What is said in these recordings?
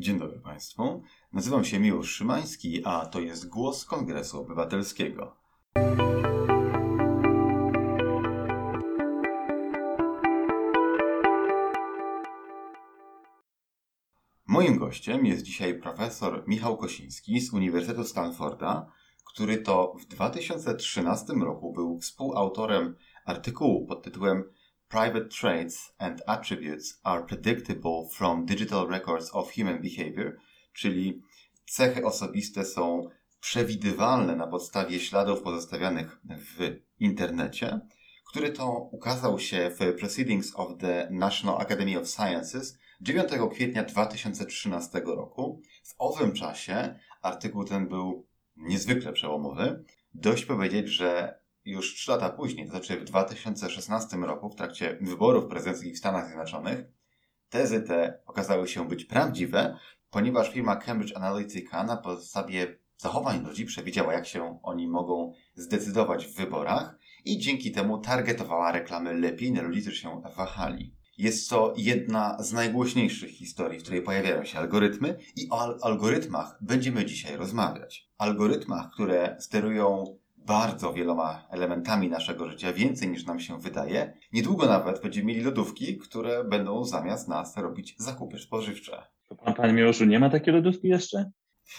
Dzień dobry Państwu. Nazywam się Miłosz Szymański, a to jest głos Kongresu Obywatelskiego. Moim gościem jest dzisiaj profesor Michał Kosiński z Uniwersytetu Stanforda, który to w 2013 roku był współautorem artykułu pod tytułem Private traits and attributes are predictable from digital records of human behavior, czyli cechy osobiste są przewidywalne na podstawie śladów pozostawianych w internecie, który to ukazał się w Proceedings of the National Academy of Sciences 9 kwietnia 2013 roku. W owym czasie artykuł ten był niezwykle przełomowy. Dość powiedzieć, że już 3 lata później, to znaczy w 2016 roku, w trakcie wyborów prezydenckich w Stanach Zjednoczonych, tezy te okazały się być prawdziwe, ponieważ firma Cambridge Analytica na podstawie zachowań ludzi przewidziała, jak się oni mogą zdecydować w wyborach i dzięki temu targetowała reklamy lepiej na ludzi, którzy się wahali. Jest to jedna z najgłośniejszych historii, w której pojawiają się algorytmy i o al algorytmach będziemy dzisiaj rozmawiać. Algorytmach, które sterują bardzo wieloma elementami naszego życia, więcej niż nam się wydaje. Niedługo nawet będziemy mieli lodówki, które będą zamiast nas robić zakupy spożywcze. To pan, panie Miłoszu, nie ma takiej lodówki jeszcze?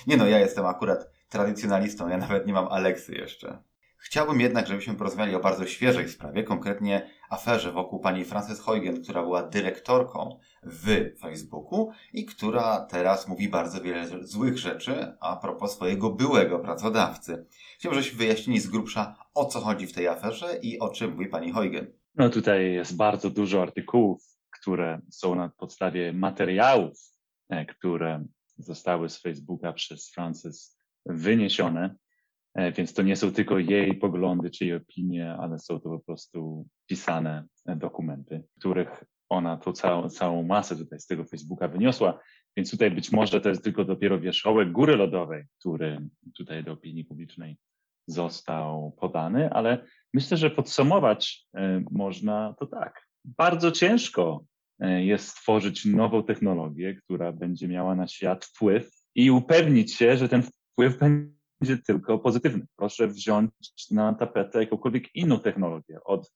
Nie no, ja jestem akurat tradycjonalistą, ja nawet nie mam Aleksy jeszcze. Chciałbym jednak, żebyśmy porozmawiali o bardzo świeżej sprawie, konkretnie aferze wokół pani Frances Huygen, która była dyrektorką w Facebooku i która teraz mówi bardzo wiele złych rzeczy a propos swojego byłego pracodawcy. Chciałbym, żebyśmy wyjaśnili z grubsza, o co chodzi w tej aferze i o czym mówi pani Huygen. No tutaj jest bardzo dużo artykułów, które są na podstawie materiałów, e, które zostały z Facebooka przez Frances wyniesione. E, więc to nie są tylko jej poglądy czy jej opinie, ale są to po prostu pisane dokumenty, których ona tą całą, całą masę tutaj z tego Facebooka wyniosła. Więc tutaj być może to jest tylko dopiero wierzchołek góry lodowej, który tutaj do opinii publicznej został podany, ale myślę, że podsumować e, można to tak. Bardzo ciężko e, jest stworzyć nową technologię, która będzie miała na świat wpływ i upewnić się, że ten wpływ będzie tylko pozytywny. Proszę wziąć na tapetę jakąkolwiek inną technologię, od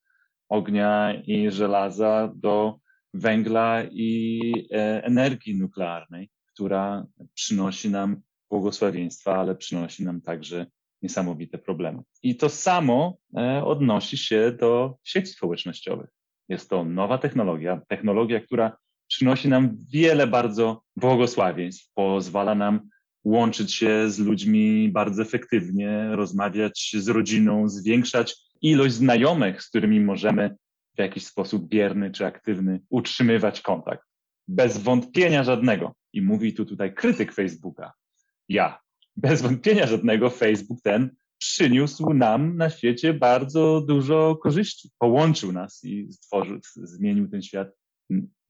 ognia i żelaza do węgla i e, energii nuklearnej, która przynosi nam błogosławieństwa, ale przynosi nam także niesamowite problemy. I to samo e, odnosi się do sieci społecznościowych. Jest to nowa technologia, technologia, która przynosi nam wiele bardzo błogosławieństw, pozwala nam łączyć się z ludźmi bardzo efektywnie, rozmawiać z rodziną, zwiększać ilość znajomych, z którymi możemy w jakiś sposób bierny czy aktywny utrzymywać kontakt. Bez wątpienia żadnego. I mówi tu tutaj krytyk Facebooka. Ja. Bez wątpienia żadnego Facebook ten przyniósł nam na świecie bardzo dużo korzyści. Połączył nas i stworzył, zmienił ten świat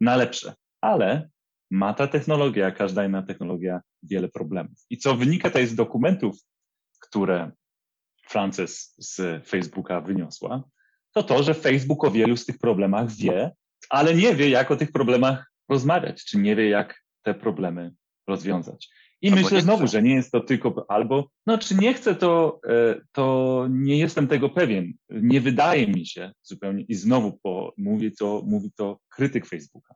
na lepsze. Ale ma ta technologia, każda inna technologia, wiele problemów. I co wynika tutaj z dokumentów, które Frances z Facebooka wyniosła, to to, że Facebook o wielu z tych problemach wie, ale nie wie, jak o tych problemach rozmawiać, czy nie wie, jak te problemy rozwiązać. I albo myślę znowu, że nie jest to tylko albo, no czy nie chcę, to, e, to nie jestem tego pewien. Nie wydaje mi się zupełnie, i znowu po, mówi, to, mówi to krytyk Facebooka.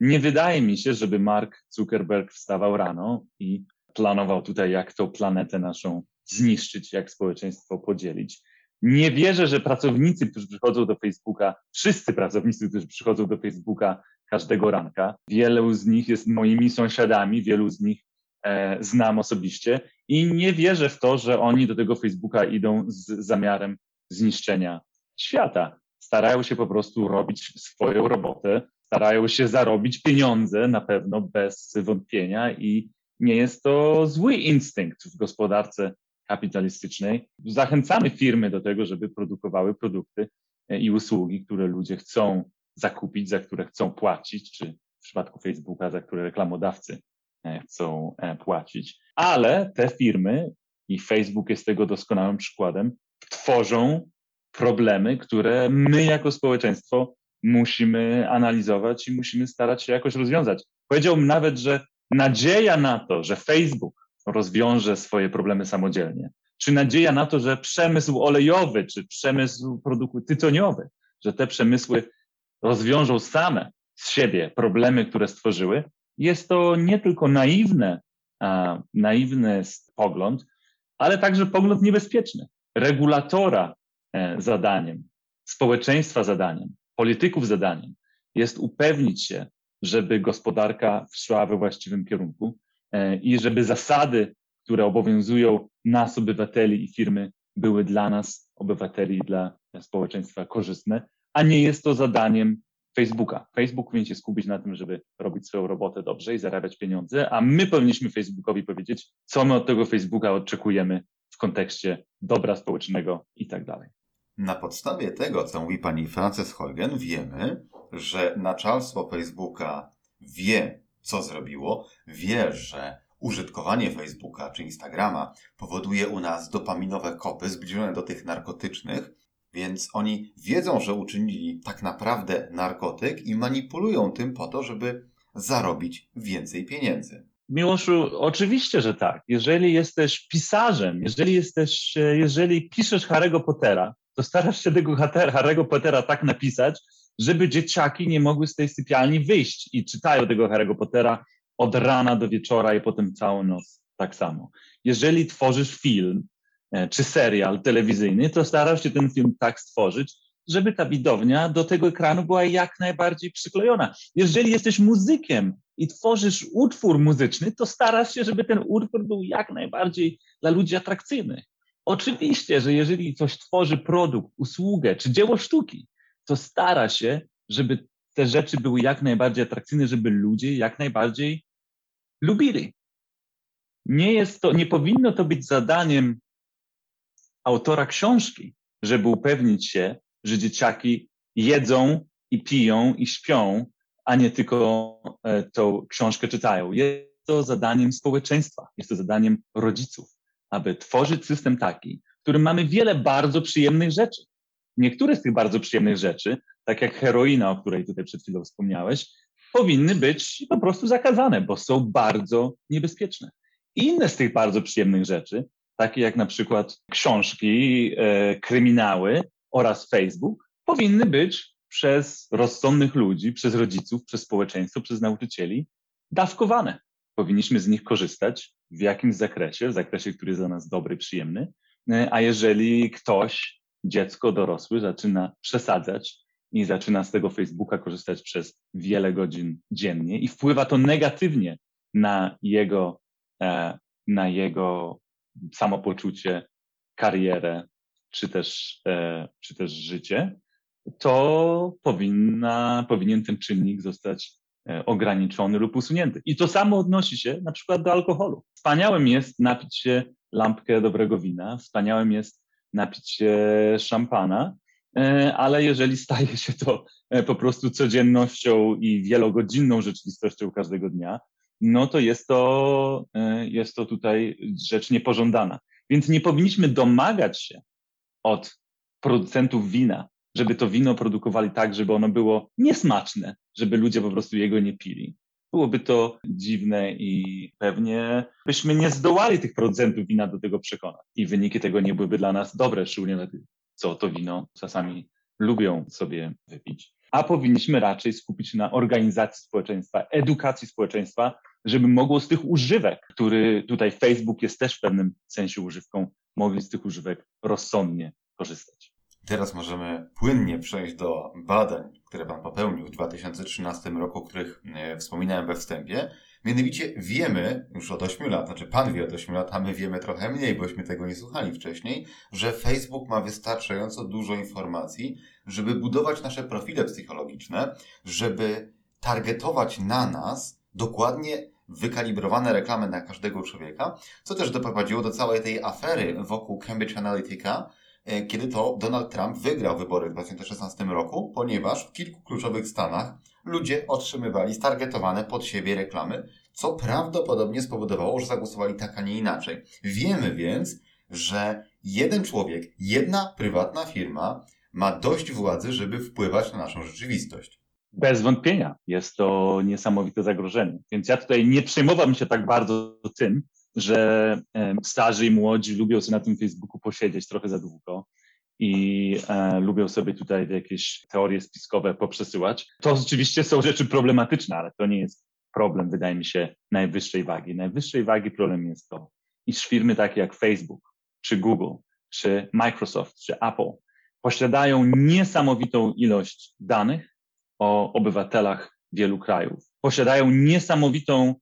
Nie wydaje mi się, żeby Mark Zuckerberg wstawał rano i planował tutaj, jak tą planetę naszą zniszczyć, jak społeczeństwo podzielić. Nie wierzę, że pracownicy, którzy przychodzą do Facebooka, wszyscy pracownicy, którzy przychodzą do Facebooka każdego ranka, wielu z nich jest moimi sąsiadami, wielu z nich e, znam osobiście i nie wierzę w to, że oni do tego Facebooka idą z zamiarem zniszczenia świata. Starają się po prostu robić swoją robotę, starają się zarobić pieniądze na pewno bez wątpienia i nie jest to zły instynkt w gospodarce kapitalistycznej. Zachęcamy firmy do tego, żeby produkowały produkty e, i usługi, które ludzie chcą zakupić, za które chcą płacić, czy w przypadku Facebooka, za które reklamodawcy e, chcą e, płacić. Ale te firmy, i Facebook jest tego doskonałym przykładem, tworzą problemy, które my jako społeczeństwo musimy analizować i musimy starać się jakoś rozwiązać. Powiedziałbym nawet, że nadzieja na to, że Facebook rozwiąże swoje problemy samodzielnie, czy nadzieja na to, że przemysł olejowy, czy przemysł produktów tytoniowych, że te przemysły rozwiążą same z siebie problemy, które stworzyły, jest to nie tylko naiwne, a, naiwny pogląd, ale także pogląd niebezpieczny. Regulatora e, zadaniem, społeczeństwa zadaniem, polityków zadaniem jest upewnić się, żeby gospodarka szła we właściwym kierunku e, i żeby zasady, które obowiązują nas, obywateli i firmy, były dla nas, obywateli i dla społeczeństwa korzystne, a nie jest to zadaniem Facebooka. Facebook powinien się skupić na tym, żeby robić swoją robotę dobrze i zarabiać pieniądze, a my powinniśmy Facebookowi powiedzieć, co my od tego Facebooka oczekujemy w kontekście dobra społecznego i tak dalej. Na podstawie tego, co mówi pani Frances Holgen, wiemy, że naczelstwo Facebooka wie, co zrobiło, wie, że użytkowanie Facebooka czy Instagrama powoduje u nas dopaminowe kopy zbliżone do tych narkotycznych, więc oni wiedzą, że uczynili tak naprawdę narkotyk i manipulują tym po to, żeby zarobić więcej pieniędzy. Miłoszu, oczywiście, że tak. Jeżeli jesteś pisarzem, jeżeli jesteś, jeżeli piszesz Harry'ego Pottera, to starasz się tego Harry'ego Pottera tak napisać, żeby dzieciaki nie mogły z tej sypialni wyjść i czytają tego Harry'ego Pottera od rana do wieczora i potem całą noc tak samo. Jeżeli tworzysz film e, czy serial telewizyjny, to starasz się ten film tak stworzyć, żeby ta widownia do tego ekranu była jak najbardziej przyklejona. Jeżeli jesteś muzykiem i tworzysz utwór muzyczny, to starasz się, żeby ten utwór był jak najbardziej dla ludzi atrakcyjny. Oczywiście, że jeżeli ktoś tworzy produkt, usługę czy dzieło sztuki, to stara się, żeby te rzeczy były jak najbardziej atrakcyjne, żeby ludzie jak najbardziej lubili. Nie jest to, nie powinno to być zadaniem autora książki, żeby upewnić się, że dzieciaki jedzą i piją i śpią, a nie tylko e, tą książkę czytają. Jest to zadaniem społeczeństwa, jest to zadaniem rodziców, aby tworzyć system taki, w którym mamy wiele bardzo przyjemnych rzeczy. Niektóre z tych bardzo przyjemnych rzeczy, tak jak heroina, o której tutaj przed chwilą wspomniałeś, powinny być po prostu zakazane, bo są bardzo niebezpieczne. Inne z tych bardzo przyjemnych rzeczy, takie jak na przykład książki, e, kryminały oraz Facebook, powinny być przez rozsądnych ludzi, przez rodziców, przez społeczeństwo, przez nauczycieli dawkowane. Powinniśmy z nich korzystać w jakimś zakresie, w zakresie, który jest dla nas dobry, przyjemny. E, a jeżeli ktoś, dziecko, dorosły, zaczyna przesadzać i zaczyna z tego Facebooka korzystać przez wiele godzin dziennie i wpływa to negatywnie na jego, e, na jego samopoczucie, karierę czy też, e, czy też życie, to powinna, powinien ten czynnik zostać ograniczony lub usunięty. I to samo odnosi się na przykład do alkoholu. Wspaniałym jest napić się lampkę dobrego wina, wspaniałym jest napić się szampana, E, ale jeżeli staje się to e, po prostu codziennością i wielogodzinną rzeczywistością każdego dnia, no to jest to, e, jest to tutaj rzecz niepożądana. Więc nie powinniśmy domagać się od producentów wina, żeby to wino produkowali tak, żeby ono było niesmaczne, żeby ludzie po prostu jego nie pili. Byłoby to dziwne i pewnie byśmy nie zdołali tych producentów wina do tego przekonać. I wyniki tego nie byłyby dla nas dobre, szczególnie dla tych co to wino czasami lubią sobie wypić. A powinniśmy raczej skupić się na organizacji społeczeństwa, edukacji społeczeństwa, żeby mogło z tych używek, który tutaj Facebook jest też w pewnym sensie używką, mogli z tych używek rozsądnie korzystać. Teraz możemy płynnie przejść do badań, które Pan popełnił w 2013 roku, o których e, wspominałem we wstępie. Mianowicie wiemy już od 8 lat, znaczy Pan wie od 8 lat, a my wiemy trochę mniej, bośmy tego nie słuchali wcześniej, że Facebook ma wystarczająco dużo informacji, żeby budować nasze profile psychologiczne, żeby targetować na nas dokładnie wykalibrowane reklamy na każdego człowieka, co też doprowadziło do całej tej afery wokół Cambridge Analytica, kiedy to Donald Trump wygrał wybory w 2016 roku, ponieważ w kilku kluczowych stanach ludzie otrzymywali stargetowane pod siebie reklamy, co prawdopodobnie spowodowało, że zagłosowali tak, a nie inaczej. Wiemy więc, że jeden człowiek, jedna prywatna firma ma dość władzy, żeby wpływać na naszą rzeczywistość. Bez wątpienia jest to niesamowite zagrożenie. Więc ja tutaj nie przejmowałbym się tak bardzo tym, że starzy i młodzi lubią sobie na tym Facebooku posiedzieć trochę za długo i e, lubią sobie tutaj jakieś teorie spiskowe poprzesyłać. To oczywiście są rzeczy problematyczne, ale to nie jest problem, wydaje mi się, najwyższej wagi. Najwyższej wagi problem jest to, iż firmy takie jak Facebook, czy Google, czy Microsoft, czy Apple posiadają niesamowitą ilość danych o obywatelach wielu krajów. Posiadają niesamowitą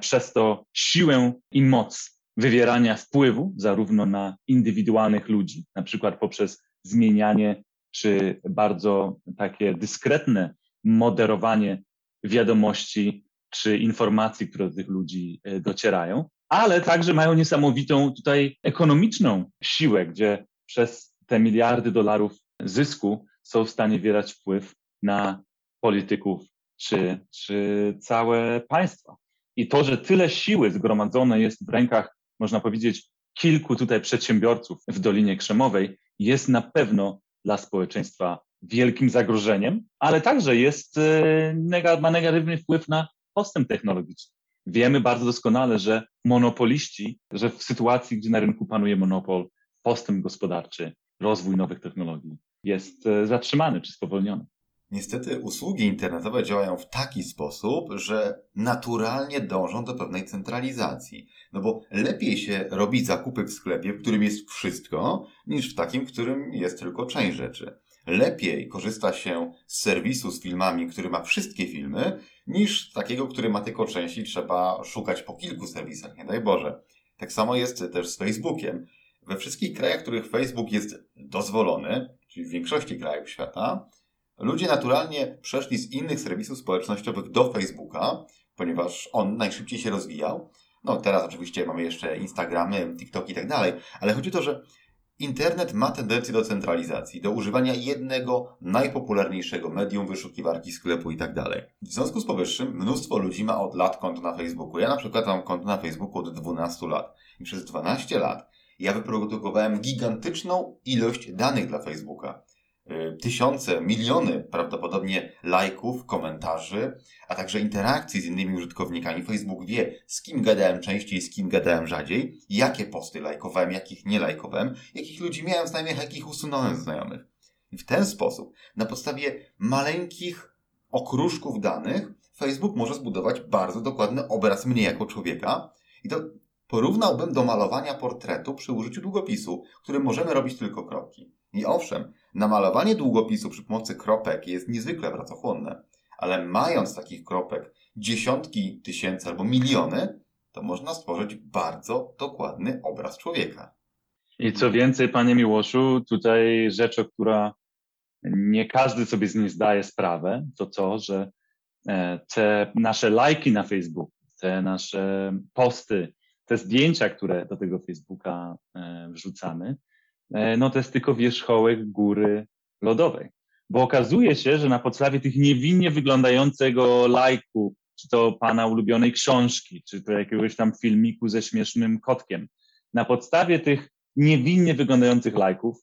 przez to siłę i moc wywierania wpływu zarówno na indywidualnych ludzi, na przykład poprzez zmienianie czy bardzo takie dyskretne moderowanie wiadomości czy informacji, które do tych ludzi e, docierają, ale także mają niesamowitą tutaj ekonomiczną siłę, gdzie przez te miliardy dolarów zysku są w stanie wywierać wpływ na polityków czy, czy całe państwa. I to, że tyle siły zgromadzone jest w rękach, można powiedzieć, kilku tutaj przedsiębiorców w Dolinie Krzemowej, jest na pewno dla społeczeństwa wielkim zagrożeniem, ale także jest, e, ma negatywny wpływ na postęp technologiczny. Wiemy bardzo doskonale, że monopoliści, że w sytuacji, gdzie na rynku panuje monopol, postęp gospodarczy, rozwój nowych technologii jest e, zatrzymany czy spowolniony. Niestety usługi internetowe działają w taki sposób, że naturalnie dążą do pewnej centralizacji. No bo lepiej się robi zakupy w sklepie, w którym jest wszystko, niż w takim, w którym jest tylko część rzeczy. Lepiej korzysta się z serwisu z filmami, który ma wszystkie filmy, niż takiego, który ma tylko części, trzeba szukać po kilku serwisach, nie daj Boże. Tak samo jest też z Facebookiem. We wszystkich krajach, w których Facebook jest dozwolony, czyli w większości krajów świata, ludzie naturalnie przeszli z innych serwisów społecznościowych do Facebooka, ponieważ on najszybciej się rozwijał. No teraz oczywiście mamy jeszcze Instagramy, TikTok i tak dalej, ale chodzi o to, że Internet ma tendencję do centralizacji, do używania jednego najpopularniejszego medium, wyszukiwarki sklepu itd. Tak w związku z powyższym mnóstwo ludzi ma od lat konto na Facebooku. Ja na przykład mam konto na Facebooku od 12 lat i przez 12 lat ja wyprodukowałem gigantyczną ilość danych dla Facebooka. Y, tysiące, miliony prawdopodobnie lajków, komentarzy, a także interakcji z innymi użytkownikami. Facebook wie, z kim gadałem częściej, z kim gadałem rzadziej, jakie posty lajkowałem, jakich nie lajkowałem, jakich ludzi miałem znajomych, jakich usunąłem znajomych. I w ten sposób, na podstawie maleńkich okruszków danych, Facebook może zbudować bardzo dokładny obraz mnie jako człowieka. I to porównałbym do malowania portretu przy użyciu długopisu, którym możemy robić tylko kropki. I owszem, namalowanie długopisu przy pomocy kropek jest niezwykle pracochłonne, ale mając takich kropek dziesiątki tysięcy albo miliony, to można stworzyć bardzo dokładny obraz człowieka. I co więcej, panie Miłoszu, tutaj rzecz, o która nie każdy sobie z niej zdaje sprawę, to to, że e, te nasze lajki na Facebooku, te nasze posty, te zdjęcia, które do tego Facebooka e, wrzucamy, no to jest tylko wierzchołek góry lodowej. Bo okazuje się, że na podstawie tych niewinnie wyglądającego lajku, czy to pana ulubionej książki, czy to jakiegoś tam filmiku ze śmiesznym kotkiem, na podstawie tych niewinnie wyglądających lajków,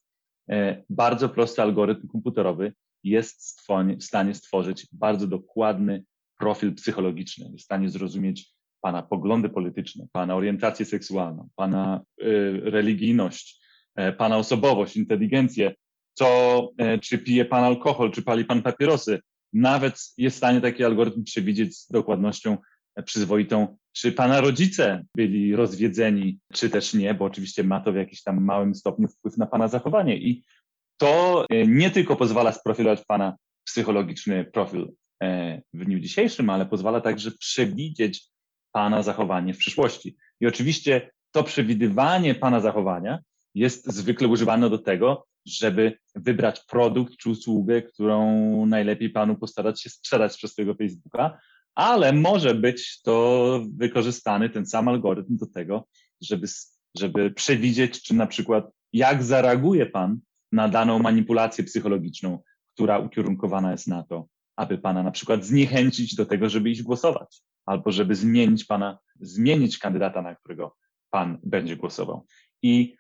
e, bardzo prosty algorytm komputerowy jest w stanie stworzyć bardzo dokładny profil psychologiczny, jest w stanie zrozumieć Pana poglądy polityczne, Pana orientację seksualną, Pana y, religijność, E, pana osobowość, inteligencję, e, czy pije pan alkohol, czy pali pan papierosy. Nawet jest w stanie taki algorytm przewidzieć z dokładnością e, przyzwoitą, czy pana rodzice byli rozwiedzeni, czy też nie, bo oczywiście ma to w jakimś tam małym stopniu wpływ na pana zachowanie. I to nie tylko pozwala sprofilować pana psychologiczny profil w dniu dzisiejszym, ale pozwala także przewidzieć pana zachowanie w przyszłości. I oczywiście to przewidywanie pana zachowania jest zwykle używane do tego, żeby wybrać produkt czy usługę, którą najlepiej panu postarać się sprzedać przez tego Facebooka, ale może być to wykorzystany ten sam algorytm do tego, żeby, żeby przewidzieć, czy na przykład jak zareaguje pan na daną manipulację psychologiczną, która ukierunkowana jest na to, aby pana na przykład zniechęcić do tego, żeby iść głosować, albo żeby zmienić pana, zmienić kandydata, na którego pan będzie głosował. I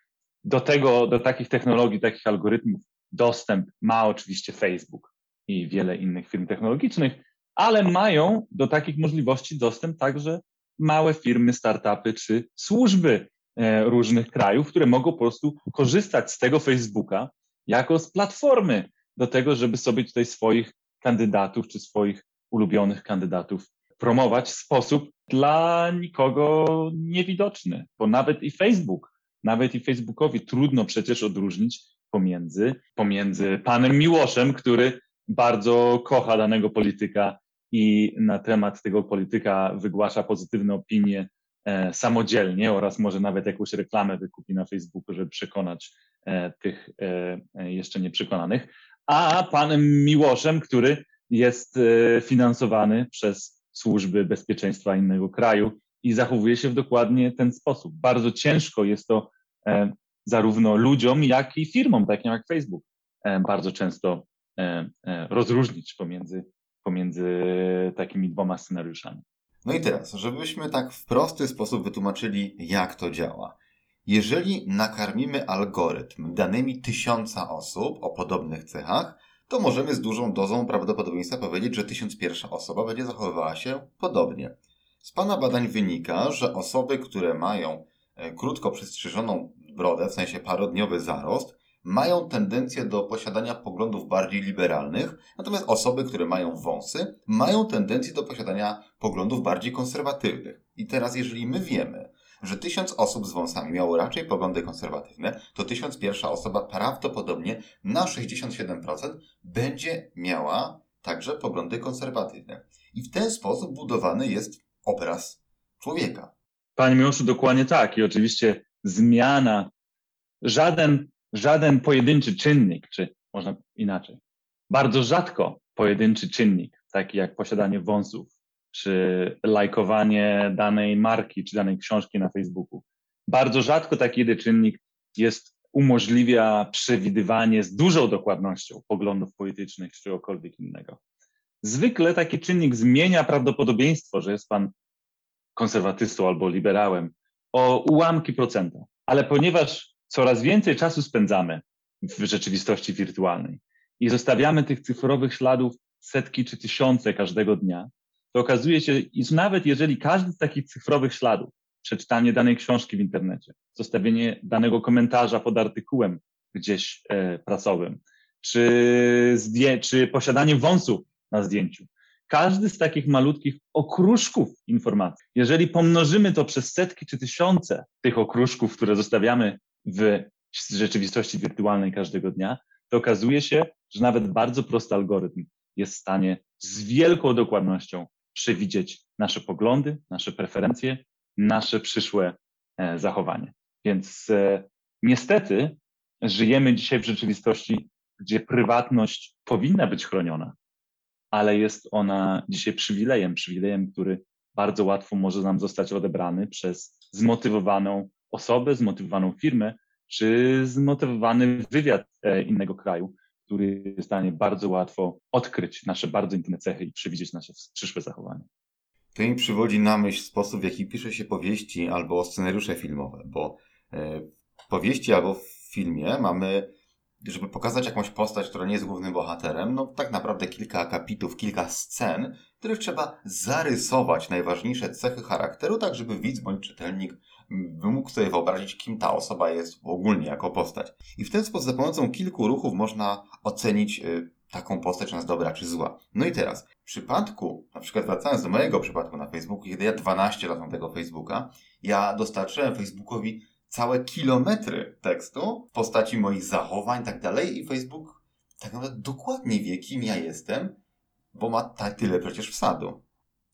do tego, do takich technologii, takich algorytmów dostęp ma oczywiście Facebook. i wiele innych firm technologicznych, ale mają do takich możliwości dostęp także małe firmy, startupy czy służby e, różnych krajów, które mogą po prostu korzystać z tego Facebooka jako z platformy do tego, żeby sobie tutaj swoich kandydatów czy swoich ulubionych kandydatów promować w sposób dla nikogo niewidoczny, bo nawet i Facebook, nawet i Facebookowi trudno przecież odróżnić pomiędzy, pomiędzy panem Miłoszem, który bardzo kocha danego polityka i na temat tego polityka wygłasza pozytywne opinie e, samodzielnie oraz może nawet jakąś reklamę wykupi na Facebooku, żeby przekonać e, tych e, e jeszcze nieprzekonanych, a panem Miłoszem, który jest e, finansowany przez służby bezpieczeństwa innego kraju i zachowuje się w dokładnie ten sposób. Bardzo ciężko jest to zarówno ludziom, jak i firmom, takim jak Facebook, e, bardzo często rozróżnić pomiędzy, pomiędzy takimi dwoma scenariuszami. No i teraz, żebyśmy tak w prosty sposób wytłumaczyli, jak to działa. Jeżeli nakarmimy algorytm danymi tysiąca osób o podobnych cechach, to możemy z dużą dozą prawdopodobieństwa powiedzieć, że tysiąc pierwsza osoba będzie zachowywała się podobnie. Z Pana badań wynika, że osoby, które mają e, krótko przystrzyżoną brodę, w sensie parodniowy zarost, mają tendencję do posiadania poglądów bardziej liberalnych, natomiast osoby, które mają wąsy, mają tendencję do posiadania poglądów bardziej konserwatywnych. I teraz, jeżeli my wiemy, że tysiąc osób z wąsami miało raczej poglądy konserwatywne, to tysiąc pierwsza osoba prawdopodobnie na 67% będzie miała także poglądy konserwatywne. I w ten sposób budowany jest obraz człowieka. Panie Miłoszu, dokładnie tak. I oczywiście zmiana, żaden, żaden pojedynczy czynnik, czy można inaczej, bardzo rzadko pojedynczy czynnik, taki jak posiadanie wąsów, czy lajkowanie danej marki, czy danej książki na Facebooku. Bardzo rzadko taki jeden czynnik jest, umożliwia przewidywanie z dużą dokładnością poglądów politycznych czy czegokolwiek innego. Zwykle taki czynnik zmienia prawdopodobieństwo, że jest pan konserwatystą albo liberałem o ułamki procenta. Ale ponieważ coraz więcej czasu spędzamy w rzeczywistości wirtualnej i zostawiamy tych cyfrowych śladów setki czy tysiące każdego dnia, to okazuje się, iż nawet jeżeli każdy z takich cyfrowych śladów, przeczytanie danej książki w internecie, zostawienie danego komentarza pod artykułem gdzieś e, prasowym, czy, zdję, czy posiadanie wąsów na zdjęciu, każdy z takich malutkich okruszków informacji, jeżeli pomnożymy to przez setki czy tysiące tych okruszków, które zostawiamy w rzeczywistości wirtualnej każdego dnia, to okazuje się, że nawet bardzo prosty algorytm jest w stanie z wielką dokładnością przewidzieć nasze poglądy, nasze preferencje, nasze przyszłe e, zachowanie. Więc e, niestety żyjemy dzisiaj w rzeczywistości, gdzie prywatność powinna być chroniona, ale jest ona dzisiaj przywilejem, przywilejem, który bardzo łatwo może nam zostać odebrany przez zmotywowaną osobę, zmotywowaną firmę, czy zmotywowany wywiad e, innego kraju, który jest w stanie bardzo łatwo odkryć nasze bardzo intymne cechy i przewidzieć nasze przyszłe zachowania. To mi przywodzi na myśl sposób, w jaki pisze się powieści albo scenariusze filmowe, bo e, w powieści albo w filmie mamy, żeby pokazać jakąś postać, która nie jest głównym bohaterem, no tak naprawdę kilka akapitów, kilka scen, w których trzeba zarysować najważniejsze cechy charakteru, tak żeby widz bądź czytelnik mógł sobie wyobrazić, kim ta osoba jest ogólnie jako postać. I w ten sposób za pomocą kilku ruchów można ocenić y, taką postać, czy jest dobra, czy zła. No i teraz, w przypadku, na przykład wracając do mojego przypadku na Facebooku, kiedy ja 12 lat mam tego Facebooka, ja dostarczyłem Facebookowi całe kilometry tekstu w postaci moich zachowań i tak dalej i Facebook tak naprawdę dokładnie wie, kim ja jestem, bo ma tak tyle przecież wsadu.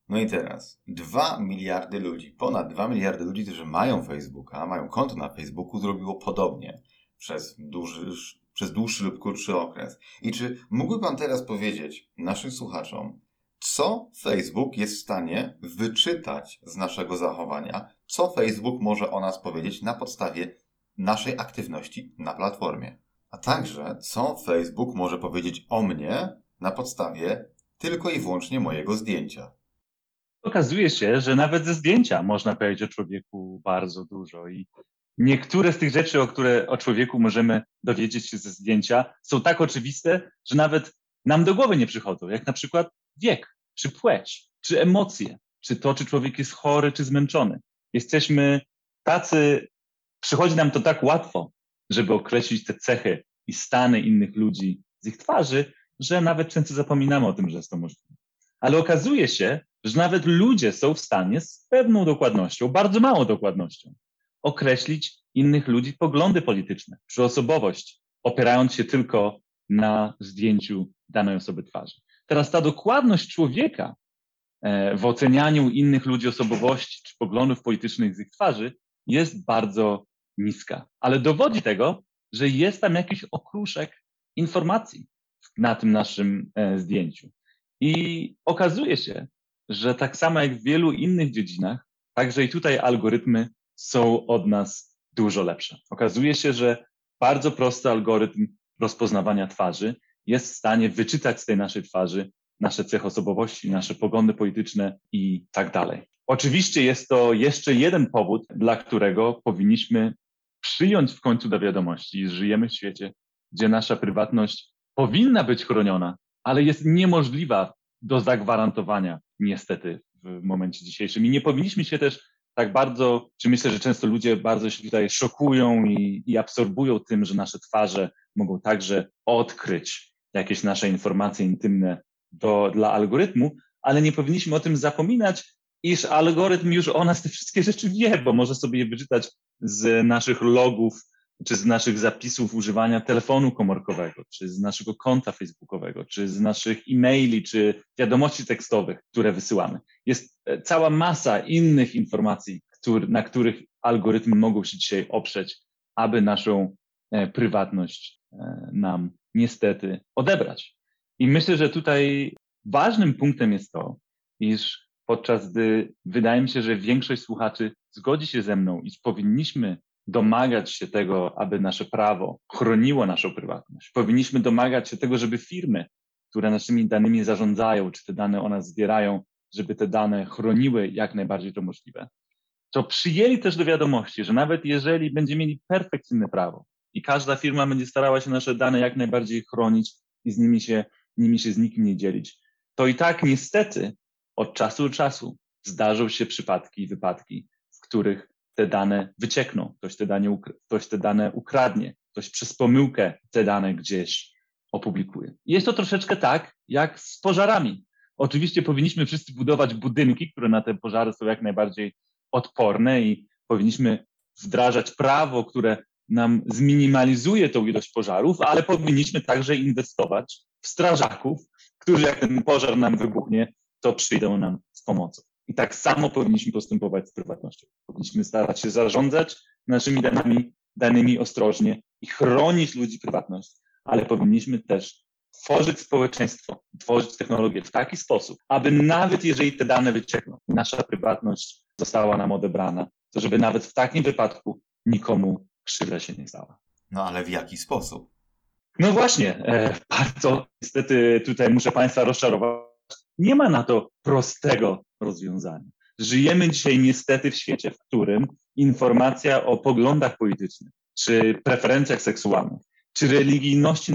No i teraz, 2 miliardy ludzi, ponad 2 miliardy ludzi, którzy mają Facebooka, mają konto na Facebooku, zrobiło podobnie przez, duży, przez dłuższy lub krótszy okres. I czy mógłby Pan teraz powiedzieć naszym słuchaczom, co Facebook jest w stanie wyczytać z naszego zachowania, co Facebook może o nas powiedzieć na podstawie naszej aktywności na platformie. A także, co Facebook może powiedzieć o mnie na podstawie tylko i wyłącznie mojego zdjęcia. Okazuje się, że nawet ze zdjęcia można powiedzieć o człowieku bardzo dużo i niektóre z tych rzeczy, o które o człowieku możemy dowiedzieć się ze zdjęcia, są tak oczywiste, że nawet nam do głowy nie przychodzą, jak na przykład wiek, czy płeć, czy emocje, czy to, czy człowiek jest chory, czy zmęczony. Jesteśmy tacy, przychodzi nam to tak łatwo, żeby określić te cechy i stany innych ludzi z ich twarzy, że nawet często zapominamy o tym, że jest to możliwe. Ale okazuje się, że nawet ludzie są w stanie z pewną dokładnością, bardzo małą dokładnością, określić innych ludzi poglądy polityczne czy osobowość, opierając się tylko na zdjęciu danej osoby twarzy. Teraz ta dokładność człowieka e, w ocenianiu innych ludzi osobowości czy poglądów politycznych z ich twarzy jest bardzo niska, ale dowodzi tego, że jest tam jakiś okruszek informacji na tym naszym e, zdjęciu. I okazuje się, że tak samo jak w wielu innych dziedzinach, także i tutaj algorytmy są od nas dużo lepsze. Okazuje się, że bardzo prosty algorytm rozpoznawania twarzy jest w stanie wyczytać z tej naszej twarzy nasze cechy osobowości, nasze poglądy polityczne i tak dalej. Oczywiście jest to jeszcze jeden powód, dla którego powinniśmy przyjąć w końcu do wiadomości, że żyjemy w świecie, gdzie nasza prywatność powinna być chroniona, ale jest niemożliwa do zagwarantowania, niestety, w momencie dzisiejszym. I nie powinniśmy się też tak bardzo, czy myślę, że często ludzie bardzo się tutaj szokują i, i absorbują tym, że nasze twarze mogą także odkryć jakieś nasze informacje intymne do, dla algorytmu, ale nie powinniśmy o tym zapominać, iż algorytm już o nas te wszystkie rzeczy wie, bo może sobie je wyczytać z naszych logów, czy z naszych zapisów używania telefonu komórkowego, czy z naszego konta facebookowego, czy z naszych e-maili, czy wiadomości tekstowych, które wysyłamy. Jest e, cała masa innych informacji, który, na których algorytmy mogą się dzisiaj oprzeć, aby naszą e, prywatność nam niestety odebrać. I myślę, że tutaj ważnym punktem jest to, iż podczas gdy wydaje mi się, że większość słuchaczy zgodzi się ze mną, iż powinniśmy domagać się tego, aby nasze prawo chroniło naszą prywatność. Powinniśmy domagać się tego, żeby firmy, które naszymi danymi zarządzają, czy te dane o nas zbierają, żeby te dane chroniły jak najbardziej to możliwe. To przyjęli też do wiadomości, że nawet jeżeli będziemy mieli perfekcyjne prawo i każda firma będzie starała się nasze dane jak najbardziej chronić i z nimi się, nimi się z nikim nie dzielić, to i tak niestety od czasu do czasu zdarzą się przypadki i wypadki, w których te dane wyciekną, ktoś te dane, ktoś te dane ukradnie, ktoś przez pomyłkę te dane gdzieś opublikuje. Jest to troszeczkę tak, jak z pożarami. Oczywiście powinniśmy wszyscy budować budynki, które na te pożary są jak najbardziej odporne i powinniśmy wdrażać prawo, które nam zminimalizuje tą ilość pożarów, ale powinniśmy także inwestować w strażaków, którzy jak ten pożar nam wybuchnie, to przyjdą nam z pomocą. I tak samo powinniśmy postępować z prywatnością. Powinniśmy starać się zarządzać naszymi danymi, danymi ostrożnie i chronić ludzi prywatność, ale powinniśmy też tworzyć społeczeństwo, tworzyć technologię w taki sposób, aby nawet jeżeli te dane wyciekną, nasza prywatność została nam odebrana, to żeby nawet w takim wypadku nikomu krzywda się nie stała. No ale w jaki sposób? No właśnie, e, bardzo niestety tutaj muszę Państwa rozczarować. Nie ma na to prostego rozwiązania. Żyjemy dzisiaj niestety w świecie, w którym informacja o poglądach politycznych, czy preferencjach seksualnych, czy religijności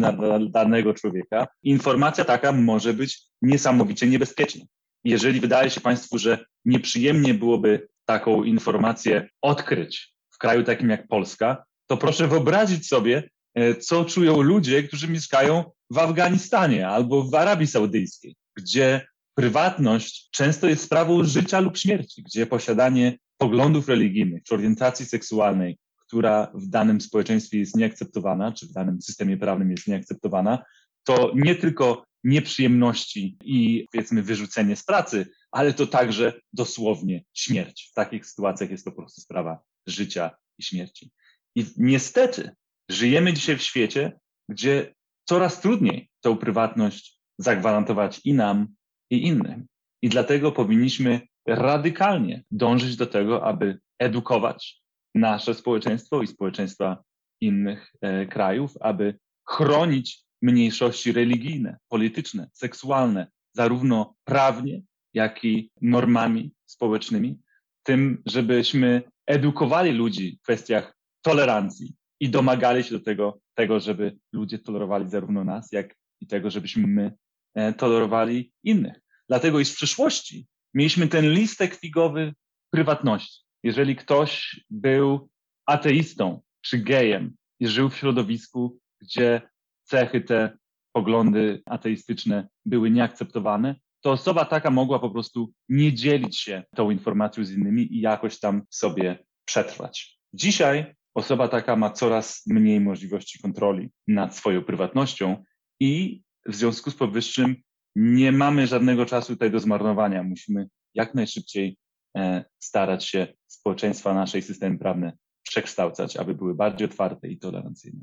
danego człowieka, informacja taka może być niesamowicie niebezpieczna. Jeżeli wydaje się Państwu, że nieprzyjemnie byłoby taką informację odkryć w kraju takim jak Polska, to proszę wyobrazić sobie, e, co czują ludzie, którzy mieszkają w Afganistanie albo w Arabii Saudyjskiej, gdzie prywatność często jest sprawą życia lub śmierci, gdzie posiadanie poglądów religijnych czy orientacji seksualnej, która w danym społeczeństwie jest nieakceptowana, czy w danym systemie prawnym jest nieakceptowana, to nie tylko nieprzyjemności i powiedzmy wyrzucenie z pracy, ale to także dosłownie śmierć. W takich sytuacjach jest to po prostu sprawa życia i śmierci. I niestety żyjemy dzisiaj w świecie, gdzie coraz trudniej tą prywatność zagwarantować i nam, i innym. I dlatego powinniśmy radykalnie dążyć do tego, aby edukować nasze społeczeństwo i społeczeństwa innych e, krajów, aby chronić mniejszości religijne, polityczne, seksualne, zarówno prawnie, jak i normami społecznymi, tym, żebyśmy edukowali ludzi w kwestiach tolerancji i domagali się do tego, tego żeby ludzie tolerowali zarówno nas, jak i tego, żebyśmy my e, tolerowali innych. Dlatego i w przyszłości mieliśmy ten listek figowy prywatności. Jeżeli ktoś był ateistą czy gejem i żył w środowisku, gdzie cechy te, poglądy ateistyczne były nieakceptowane, to osoba taka mogła po prostu nie dzielić się tą informacją z innymi i jakoś tam sobie przetrwać. Dzisiaj osoba taka ma coraz mniej możliwości kontroli nad swoją prywatnością i w związku z powyższym nie mamy żadnego czasu tutaj do zmarnowania. Musimy jak najszybciej e, starać się społeczeństwa, nasze systemy prawne przekształcać, aby były bardziej otwarte i tolerancyjne.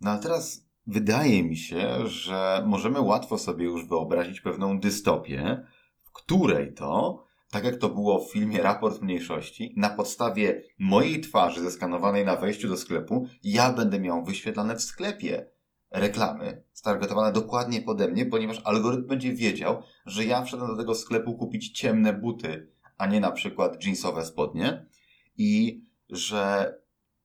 No a teraz wydaje mi się, że możemy łatwo sobie już wyobrazić pewną dystopię, w której to, tak jak to było w filmie Raport Mniejszości, na podstawie mojej twarzy zeskanowanej na wejściu do sklepu, ja będę miał wyświetlane w sklepie reklamy stargetowane dokładnie pode mnie, ponieważ algorytm będzie wiedział, że ja wszedłem do tego sklepu kupić ciemne buty, a nie na przykład jeansowe spodnie i że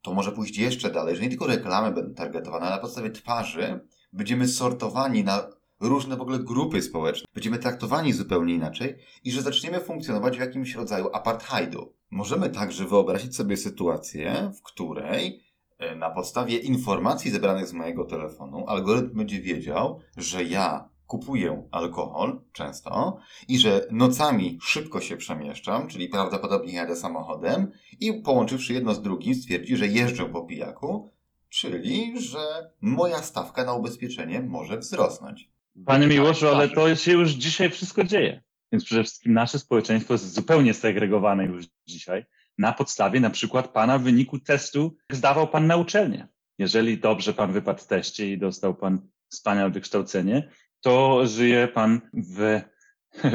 to może pójść jeszcze dalej, że nie tylko reklamy będą targetowane, ale na podstawie twarzy będziemy sortowani na różne w ogóle grupy społeczne. Będziemy traktowani zupełnie inaczej i że zaczniemy funkcjonować w jakimś rodzaju apartheidu. Możemy także wyobrazić sobie sytuację, w której e, na podstawie informacji zebranych z mojego telefonu algorytm będzie wiedział, że ja kupuję alkohol często i że nocami szybko się przemieszczam, czyli prawdopodobnie jadę samochodem i połączywszy jedno z drugim stwierdzi, że jeżdżę po pijaku, czyli że moja stawka na ubezpieczenie może wzrosnąć. Panie Miłoszu, ale to się już dzisiaj wszystko dzieje. Więc przede wszystkim nasze społeczeństwo jest zupełnie segregowane już dzisiaj na podstawie na przykład pana wyniku testu zdawał pan na uczelnię. Jeżeli dobrze pan wypadł w teście i dostał pan wspaniałe wykształcenie, to żyje pan w,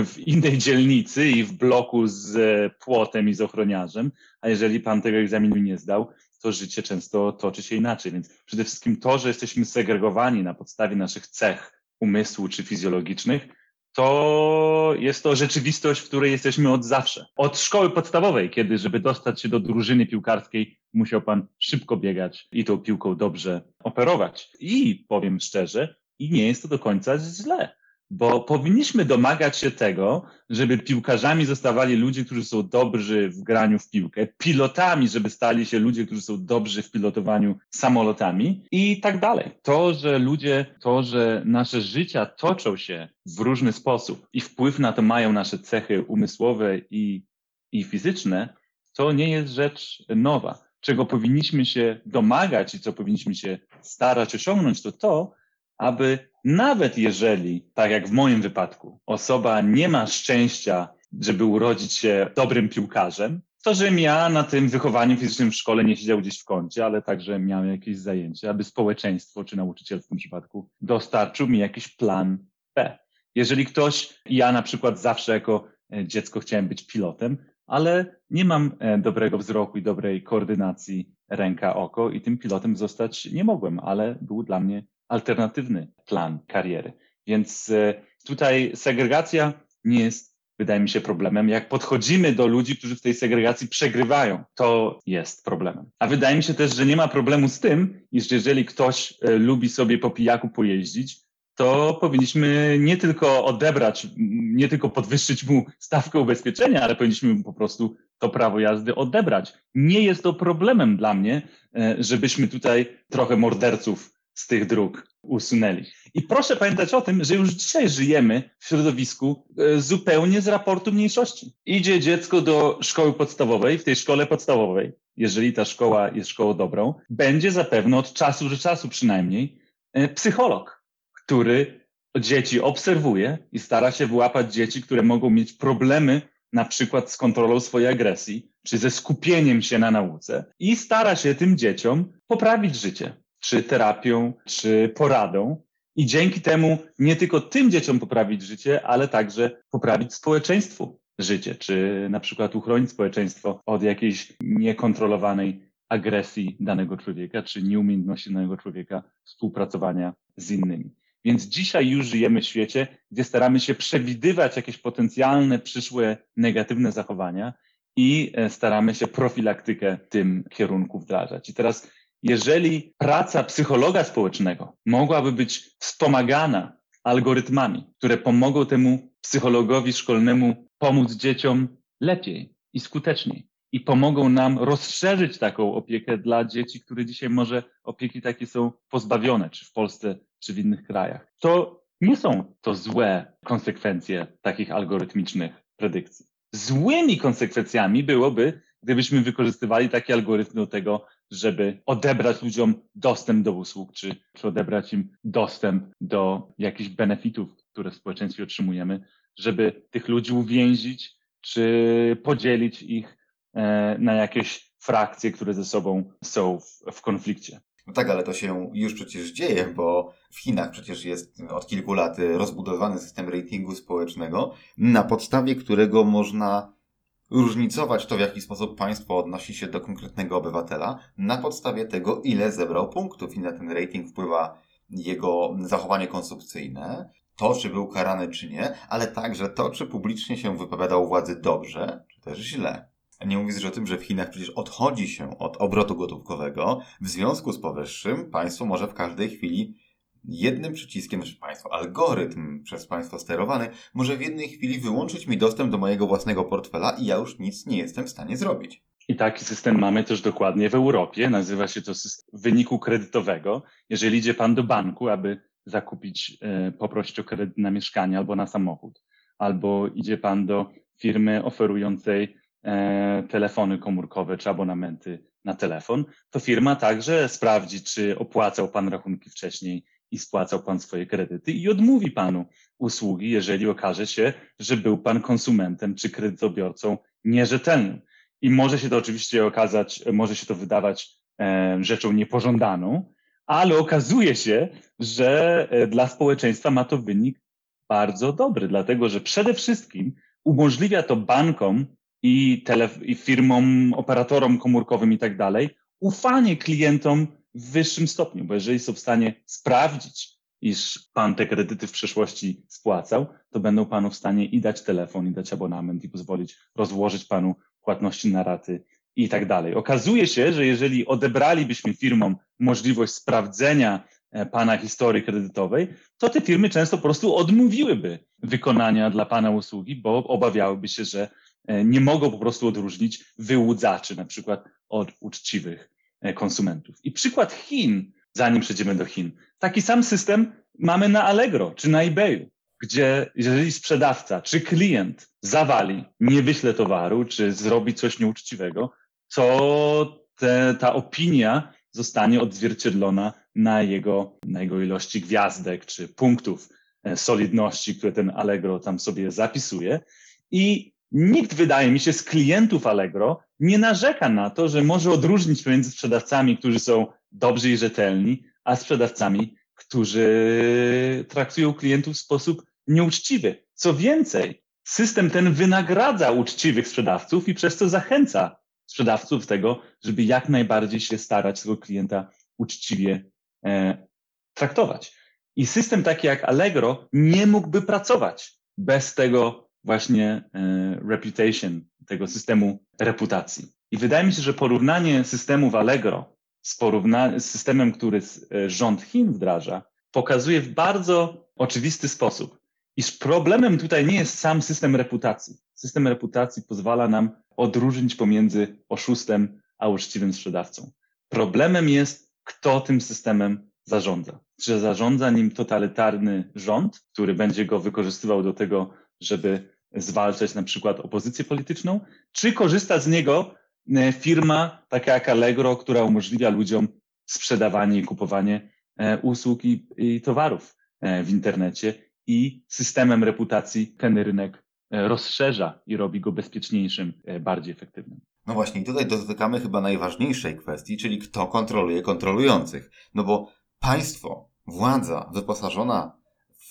w innej dzielnicy i w bloku z płotem i z ochroniarzem, a jeżeli pan tego egzaminu nie zdał, to życie często toczy się inaczej. Więc przede wszystkim to, że jesteśmy segregowani na podstawie naszych cech umysłu czy fizjologicznych, to jest to rzeczywistość, w której jesteśmy od zawsze. Od szkoły podstawowej, kiedy, żeby dostać się do drużyny piłkarskiej, musiał pan szybko biegać i tą piłką dobrze operować. I powiem szczerze, i nie jest to do końca źle, bo powinniśmy domagać się tego, żeby piłkarzami zostawali ludzie, którzy są dobrzy w graniu w piłkę, pilotami, żeby stali się ludzie, którzy są dobrzy w pilotowaniu samolotami i tak dalej. To, że ludzie, to, że nasze życia toczą się w różny sposób i wpływ na to mają nasze cechy umysłowe i, i fizyczne, to nie jest rzecz nowa. Czego powinniśmy się domagać i co powinniśmy się starać osiągnąć, to to, aby nawet jeżeli, tak jak w moim wypadku, osoba nie ma szczęścia, żeby urodzić się dobrym piłkarzem, to, że ja na tym wychowaniu fizycznym w szkole nie siedział gdzieś w kącie, ale także miałem jakieś zajęcie, aby społeczeństwo, czy nauczyciel w tym przypadku, dostarczył mi jakiś plan B. Jeżeli ktoś, ja na przykład zawsze jako e, dziecko chciałem być pilotem, ale nie mam e, dobrego wzroku i dobrej koordynacji ręka-oko i tym pilotem zostać nie mogłem, ale był dla mnie alternatywny plan kariery. Więc e, tutaj segregacja nie jest, wydaje mi się, problemem. Jak podchodzimy do ludzi, którzy w tej segregacji przegrywają, to jest problemem. A wydaje mi się też, że nie ma problemu z tym, iż jeżeli ktoś e, lubi sobie po pijaku pojeździć, to powinniśmy nie tylko odebrać, nie tylko podwyższyć mu stawkę ubezpieczenia, ale powinniśmy mu po prostu to prawo jazdy odebrać. Nie jest to problemem dla mnie, e, żebyśmy tutaj trochę morderców z tych dróg usunęli. I proszę pamiętać o tym, że już dzisiaj żyjemy w środowisku e, zupełnie z raportu mniejszości. Idzie dziecko do szkoły podstawowej, w tej szkole podstawowej, jeżeli ta szkoła jest szkołą dobrą, będzie zapewne od czasu do czasu przynajmniej e, psycholog, który dzieci obserwuje i stara się wyłapać dzieci, które mogą mieć problemy na przykład z kontrolą swojej agresji, czy ze skupieniem się na nauce i stara się tym dzieciom poprawić życie czy terapią, czy poradą. I dzięki temu nie tylko tym dzieciom poprawić życie, ale także poprawić społeczeństwu życie, czy na przykład uchronić społeczeństwo od jakiejś niekontrolowanej agresji danego człowieka, czy nieumiejętności danego człowieka współpracowania z innymi. Więc dzisiaj już żyjemy w świecie, gdzie staramy się przewidywać jakieś potencjalne przyszłe negatywne zachowania i e, staramy się profilaktykę w tym kierunku wdrażać. I teraz jeżeli praca psychologa społecznego mogłaby być wspomagana algorytmami, które pomogą temu psychologowi szkolnemu pomóc dzieciom lepiej i skuteczniej i pomogą nam rozszerzyć taką opiekę dla dzieci, które dzisiaj może opieki takie są pozbawione, czy w Polsce, czy w innych krajach. To nie są to złe konsekwencje takich algorytmicznych predykcji. Złymi konsekwencjami byłoby, gdybyśmy wykorzystywali takie algorytmy do tego, żeby odebrać ludziom dostęp do usług, czy, czy odebrać im dostęp do jakichś benefitów, które w społeczeństwie otrzymujemy, żeby tych ludzi uwięzić, czy podzielić ich e, na jakieś frakcje, które ze sobą są w, w konflikcie. No tak, ale to się już przecież dzieje, bo w Chinach przecież jest od kilku lat rozbudowany system ratingu społecznego, na podstawie którego można różnicować to, w jaki sposób państwo odnosi się do konkretnego obywatela, na podstawie tego, ile zebrał punktów i na ten rating wpływa jego zachowanie konsumpcyjne, to, czy był karany, czy nie, ale także to, czy publicznie się wypowiadał władzy dobrze, czy też źle. Nie mówiąc o tym, że w Chinach przecież odchodzi się od obrotu gotówkowego. W związku z powyższym państwo może w każdej chwili jednym przyciskiem, że państwo, algorytm przez państwo sterowany, może w jednej chwili wyłączyć mi dostęp do mojego własnego portfela i ja już nic nie jestem w stanie zrobić. I taki system mamy też dokładnie w Europie. Nazywa się to system wyniku kredytowego. Jeżeli idzie pan do banku, aby zakupić, e, poprosić o kredyt na mieszkanie albo na samochód, albo idzie pan do firmy oferującej e, telefony komórkowe czy abonamenty na telefon, to firma także sprawdzi, czy opłacał pan rachunki wcześniej i spłacał pan swoje kredyty i odmówi panu usługi, jeżeli okaże się, że był pan konsumentem czy kredytobiorcą nierzetelnym. I może się to oczywiście okazać, może się to wydawać e, rzeczą niepożądaną, ale okazuje się, że e, dla społeczeństwa ma to wynik bardzo dobry, dlatego że przede wszystkim umożliwia to bankom i, i firmom, operatorom komórkowym i tak dalej, ufanie klientom w wyższym stopniu, bo jeżeli są w stanie sprawdzić, iż pan te kredyty w przeszłości spłacał, to będą panu w stanie i dać telefon, i dać abonament, i pozwolić rozłożyć panu płatności na raty i tak dalej. Okazuje się, że jeżeli odebralibyśmy firmom możliwość sprawdzenia e, pana historii kredytowej, to te firmy często po prostu odmówiłyby wykonania dla pana usługi, bo obawiałyby się, że e, nie mogą po prostu odróżnić wyłudzaczy na przykład od uczciwych konsumentów. I przykład Chin, zanim przejdziemy do Chin. Taki sam system mamy na Allegro czy na eBayu, gdzie jeżeli sprzedawca czy klient zawali, nie wyśle towaru, czy zrobi coś nieuczciwego, to te, ta opinia zostanie odzwierciedlona na jego, na jego ilości gwiazdek czy punktów e, solidności, które ten Allegro tam sobie zapisuje. I nikt, wydaje mi się, z klientów Allegro nie narzeka na to, że może odróżnić między sprzedawcami, którzy są dobrzy i rzetelni, a sprzedawcami, którzy traktują klientów w sposób nieuczciwy. Co więcej, system ten wynagradza uczciwych sprzedawców i przez to zachęca sprzedawców tego, żeby jak najbardziej się starać tego klienta uczciwie e, traktować. I system taki jak Allegro nie mógłby pracować bez tego właśnie e, reputation, tego systemu reputacji. I wydaje mi się, że porównanie systemu w Allegro z, porówna- z systemem, który e, rząd Chin wdraża, pokazuje w bardzo oczywisty sposób, iż problemem tutaj nie jest sam system reputacji. System reputacji pozwala nam odróżnić pomiędzy oszustem a uczciwym sprzedawcą. Problemem jest, kto tym systemem zarządza. Czy zarządza nim totalitarny rząd, który będzie go wykorzystywał do tego, żeby zwalczać na przykład opozycję polityczną, czy korzysta z niego e, firma taka jak Allegro, która umożliwia ludziom sprzedawanie i kupowanie e, usług i, i towarów e, w internecie i systemem reputacji ten rynek rozszerza i robi go bezpieczniejszym, bardziej efektywnym. No właśnie, tutaj dotykamy chyba najważniejszej kwestii, czyli kto kontroluje kontrolujących. No bo państwo, władza wyposażona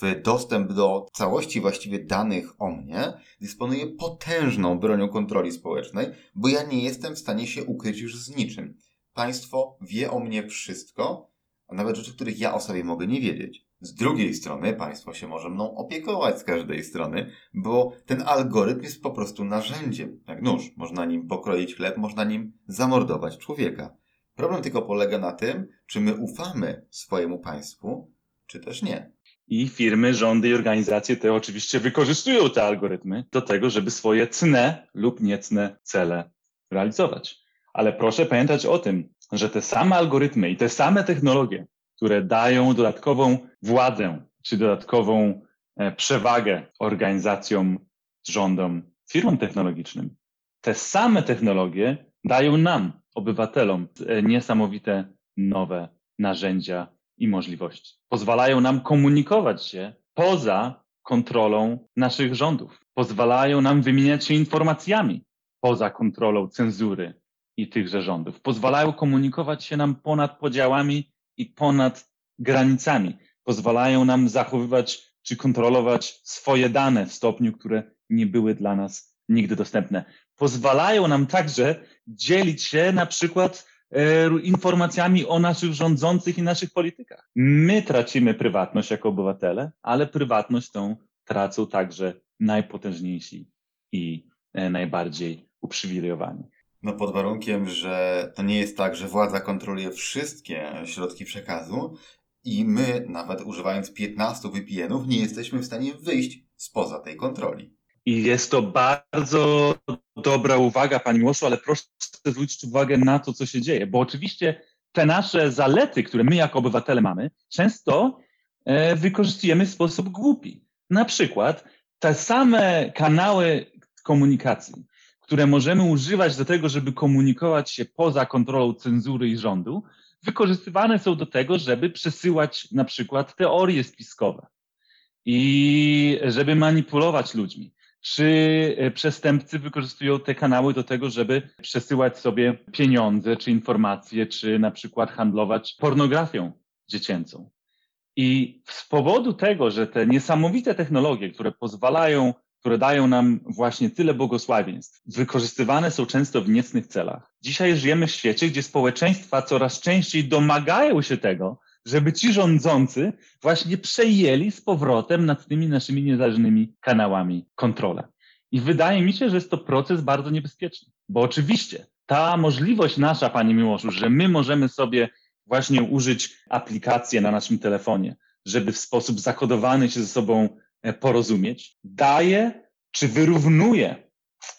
w dostęp do całości właściwie danych o mnie, dysponuje potężną bronią kontroli społecznej, bo ja nie jestem w stanie się ukryć już z niczym. Państwo wie o mnie wszystko, a nawet rzeczy, których ja o sobie mogę nie wiedzieć. Z drugiej strony państwo się może mną opiekować z każdej strony, bo ten algorytm jest po prostu narzędziem, jak nóż. Można nim pokroić chleb, można nim zamordować człowieka. Problem tylko polega na tym, czy my ufamy swojemu państwu, czy też nie. I firmy, rządy i organizacje te oczywiście wykorzystują te algorytmy do tego, żeby swoje cne lub niecne cele realizować. Ale proszę pamiętać o tym, że te same algorytmy i te same technologie, które dają dodatkową władzę czy dodatkową e, przewagę organizacjom, rządom, firmom technologicznym, te same technologie dają nam, obywatelom, e, niesamowite nowe narzędzia i możliwości. Pozwalają nam komunikować się poza kontrolą naszych rządów. Pozwalają nam wymieniać się informacjami poza kontrolą cenzury i tychże rządów. Pozwalają komunikować się nam ponad podziałami i ponad granicami. Pozwalają nam zachowywać czy kontrolować swoje dane w stopniu, które nie były dla nas nigdy dostępne. Pozwalają nam także dzielić się na przykład informacjami o naszych rządzących i naszych politykach. My tracimy prywatność jako obywatele, ale prywatność tą tracą także najpotężniejsi i e, najbardziej uprzywilejowani. No pod warunkiem, że to nie jest tak, że władza kontroluje wszystkie środki przekazu i my, nawet używając 15 VPN-ów, nie jesteśmy w stanie wyjść spoza tej kontroli. I jest to bardzo dobra uwaga, Pani Miłoszu, ale proszę zwrócić uwagę na to, co się dzieje, bo oczywiście te nasze zalety, które my jako obywatele mamy, często e, wykorzystujemy w sposób głupi. Na przykład te same kanały komunikacji, które możemy używać do tego, żeby komunikować się poza kontrolą cenzury i rządu, wykorzystywane są do tego, żeby przesyłać na przykład teorie spiskowe i żeby manipulować ludźmi. Czy e, przestępcy wykorzystują te kanały do tego, żeby przesyłać sobie pieniądze, czy informacje, czy na przykład handlować pornografią dziecięcą? I z powodu tego, że te niesamowite technologie, które pozwalają które dają nam właśnie tyle błogosławieństw, wykorzystywane są często w niecnych celach. Dzisiaj żyjemy w świecie, gdzie społeczeństwa coraz częściej domagają się tego, żeby ci rządzący właśnie przejęli z powrotem nad tymi naszymi niezależnymi kanałami kontrolę. I wydaje mi się, że jest to proces bardzo niebezpieczny, bo oczywiście ta możliwość nasza, Panie Miłoszu, że my możemy sobie właśnie użyć aplikacji na naszym telefonie, żeby w sposób zakodowany się ze sobą E, porozumieć, daje czy wyrównuje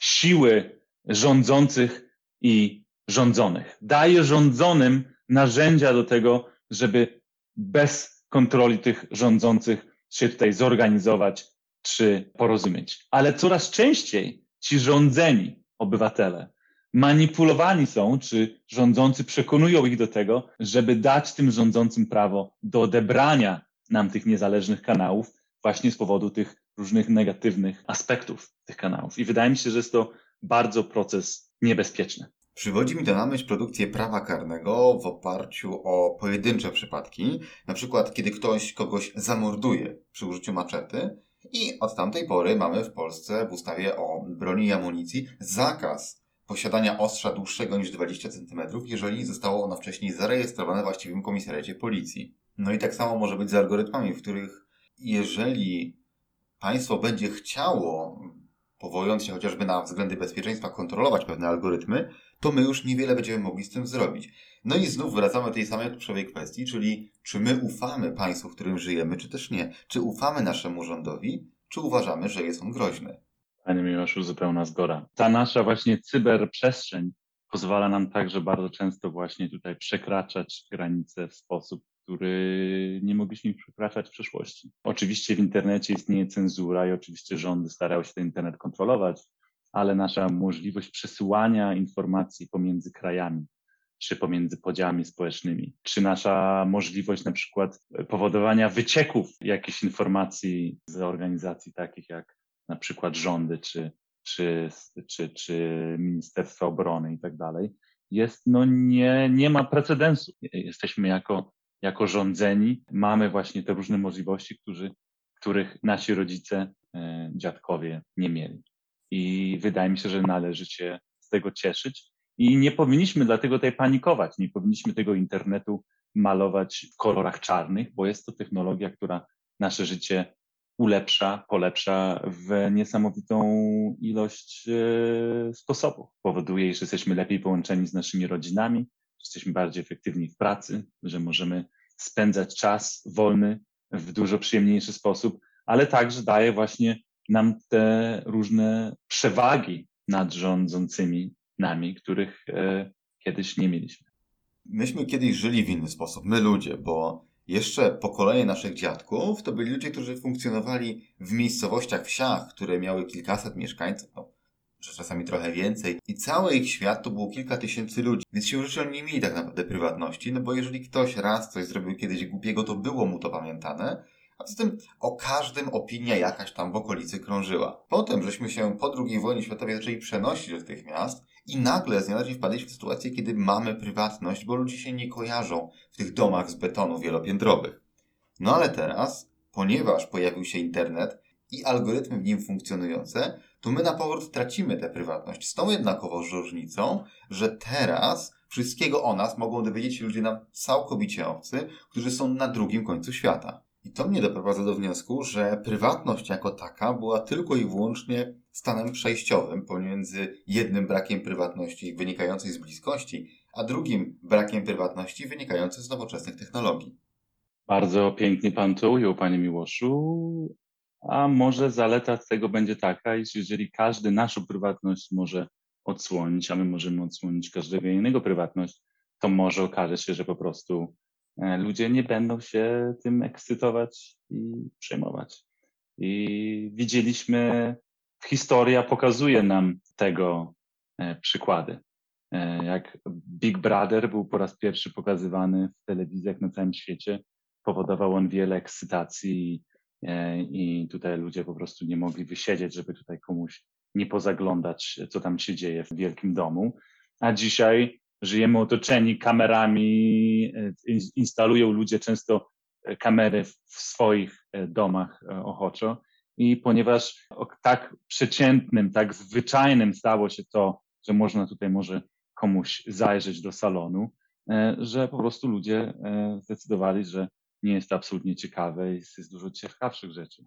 siły rządzących i rządzonych. Daje rządzonym narzędzia do tego, żeby bez kontroli tych rządzących się tutaj zorganizować czy porozumieć. Ale coraz częściej ci rządzeni obywatele manipulowani są, czy rządzący przekonują ich do tego, żeby dać tym rządzącym prawo do odebrania nam tych niezależnych kanałów, właśnie z powodu tych różnych negatywnych aspektów tych kanałów. I wydaje mi się, że jest to bardzo proces niebezpieczny. Przywodzi mi to na myśl produkcję prawa karnego w oparciu o pojedyncze przypadki, na przykład kiedy ktoś kogoś zamorduje przy użyciu maczety i od tamtej pory mamy w Polsce w ustawie o broni i amunicji zakaz posiadania ostrza dłuższego niż 20 cm, jeżeli zostało ono wcześniej zarejestrowane w właściwym komisariacie policji. No i tak samo może być z algorytmami, w których jeżeli państwo będzie chciało, powołując się chociażby na względy bezpieczeństwa, kontrolować pewne algorytmy, to my już niewiele będziemy mogli z tym zrobić. No i znów wracamy do tej samej kluczowej kwestii, czyli czy my ufamy państwu, w którym żyjemy, czy też nie? Czy ufamy naszemu rządowi, czy uważamy, że jest on groźny? Panie Miłoszu, zupełna zgoda. Ta nasza właśnie cyberprzestrzeń pozwala nam także bardzo często właśnie tutaj przekraczać granice w sposób który nie mogliśmy przekraczać w przyszłości. Oczywiście w internecie istnieje cenzura i oczywiście rządy starały się ten internet kontrolować, ale nasza możliwość przesyłania informacji pomiędzy krajami, czy pomiędzy podziałami społecznymi, czy nasza możliwość na przykład powodowania wycieków jakichś informacji z organizacji takich jak na przykład rządy, czy, czy, czy, czy Ministerstwa Obrony i tak dalej, jest, no nie, nie ma precedensu. Jesteśmy jako jako rządzeni mamy właśnie te różne możliwości, którzy, których nasi rodzice, e, dziadkowie nie mieli. I wydaje mi się, że należy się z tego cieszyć. I nie powinniśmy dlatego tutaj panikować, nie powinniśmy tego internetu malować w kolorach czarnych, bo jest to technologia, która nasze życie ulepsza, polepsza w niesamowitą ilość e, sposobów. Powoduje, że jesteśmy lepiej połączeni z naszymi rodzinami, jesteśmy bardziej efektywni w pracy, że możemy spędzać czas wolny w dużo przyjemniejszy sposób, ale także daje właśnie nam te różne przewagi nad rządzącymi nami, których e, kiedyś nie mieliśmy. Myśmy kiedyś żyli w inny sposób, my ludzie, bo jeszcze pokolenie naszych dziadków to byli ludzie, którzy funkcjonowali w miejscowościach, wsiach, które miały kilkaset mieszkańców, no, czy czasami trochę więcej. I cały ich świat to było kilka tysięcy ludzi. Więc się oni nie mieli tak naprawdę prywatności, no bo jeżeli ktoś raz coś zrobił kiedyś głupiego, to było mu to pamiętane. A z tym o każdym opinia jakaś tam w okolicy krążyła. Potem żeśmy się po II wojnie światowej zaczęli przenosić do tych miast i nagle z dnia wpadliśmy w sytuację, kiedy mamy prywatność, bo ludzie się nie kojarzą w tych domach z betonu wielopiętrowych. No ale teraz, ponieważ pojawił się internet i algorytmy w nim funkcjonujące, to my na powrót tracimy tę prywatność. Z tą jednakowoż różnicą, że teraz wszystkiego o nas mogą dowiedzieć się ludzie nam całkowicie obcy, którzy są na drugim końcu świata. I to mnie doprowadza do wniosku, że prywatność jako taka była tylko i wyłącznie stanem przejściowym pomiędzy jednym brakiem prywatności wynikającej z bliskości, a drugim brakiem prywatności wynikającej z nowoczesnych technologii. Bardzo pięknie Pan to ujął, Panie Miłoszu. A może zaleta tego będzie taka, iż jeżeli każdy naszą prywatność może odsłonić, a my możemy odsłonić każdego innego prywatność, to może okaże się, że po prostu e, ludzie nie będą się tym ekscytować i przejmować. I widzieliśmy, historia pokazuje nam tego e, przykłady. E, jak Big Brother był po raz pierwszy pokazywany w telewizjach na całym świecie, powodował on wiele ekscytacji i tutaj ludzie po prostu nie mogli wysiedzieć, żeby tutaj komuś nie pozaglądać, co tam się dzieje w wielkim domu. A dzisiaj żyjemy otoczeni kamerami, e, instalują ludzie często e, kamery w swoich domach ochoczo. I ponieważ tak przeciętnym, tak zwyczajnym stało się to, że można tutaj może komuś zajrzeć do salonu, że po prostu ludzie zdecydowali, że nie jest to absolutnie ciekawe, jest, jest dużo ciekawszych rzeczy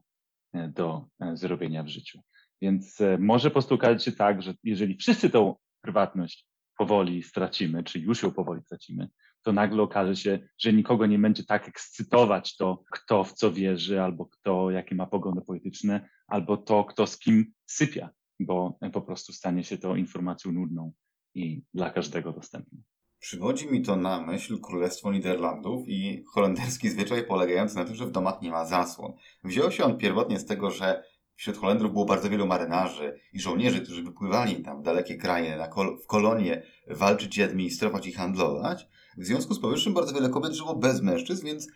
e, do e, zrobienia w życiu. Więc e, może po prostu okazać się tak, że jeżeli wszyscy tą prywatność powoli stracimy, czy już ją powoli tracimy, to nagle okaże się, że nikogo nie będzie tak ekscytować to, kto w co wierzy, albo kto jakie ma poglądy polityczne, albo to, kto z kim sypia, bo po prostu stanie się to informacją nudną i dla każdego dostępną. Przywodzi mi to na myśl Królestwo Niderlandów i holenderski zwyczaj polegający na tym, że w domach nie ma zasłon. Wziął się on pierwotnie z tego, że wśród Holendrów było bardzo wielu marynarzy i żołnierzy, którzy wypływali tam w dalekie kraje, na kol w kolonie, walczyć i administrować i handlować. W związku z powyższym bardzo wiele kobiet żyło bez mężczyzn, więc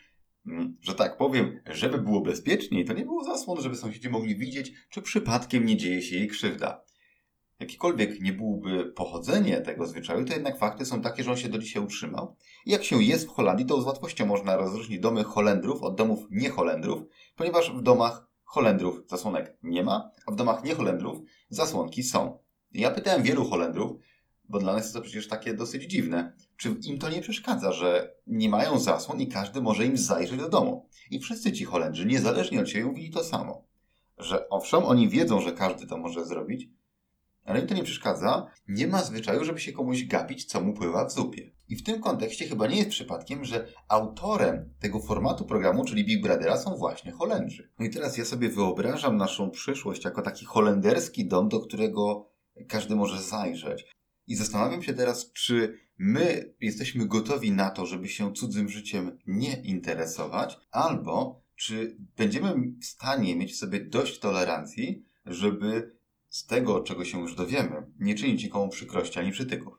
mm, że tak powiem, żeby było bezpieczniej, to nie było zasłon, żeby sąsiedzi mogli widzieć, czy przypadkiem nie dzieje się jej krzywda. Jakiekolwiek nie byłoby pochodzenie tego zwyczaju, to jednak fakty są takie, że on się do dzisiaj utrzymał. I jak się jest w Holandii, to z łatwością można rozróżnić domy Holendrów od domów nie-Holendrów, ponieważ w domach Holendrów zasłonek nie ma, a w domach nie-Holendrów zasłonki są. Ja pytałem wielu Holendrów, bo dla nas jest to przecież takie dosyć dziwne, czy im to nie przeszkadza, że nie mają zasłon i każdy może im zajrzeć do domu. I wszyscy ci Holendrzy, niezależnie od siebie, mówili to samo. Że owszem, oni wiedzą, że każdy to może zrobić, ale im to nie przeszkadza. Nie ma zwyczaju, żeby się komuś gapić, co mu pływa w zupie. I w tym kontekście chyba nie jest przypadkiem, że autorem tego formatu programu, czyli Big Brothera, są właśnie Holendrzy. No i teraz ja sobie wyobrażam naszą przyszłość jako taki holenderski dom, do którego każdy może zajrzeć. I zastanawiam się teraz, czy my jesteśmy gotowi na to, żeby się cudzym życiem nie interesować, albo czy będziemy w stanie mieć w sobie dość tolerancji, żeby z tego, czego się już dowiemy, nie czynić nikomu przykrości ani przytyków.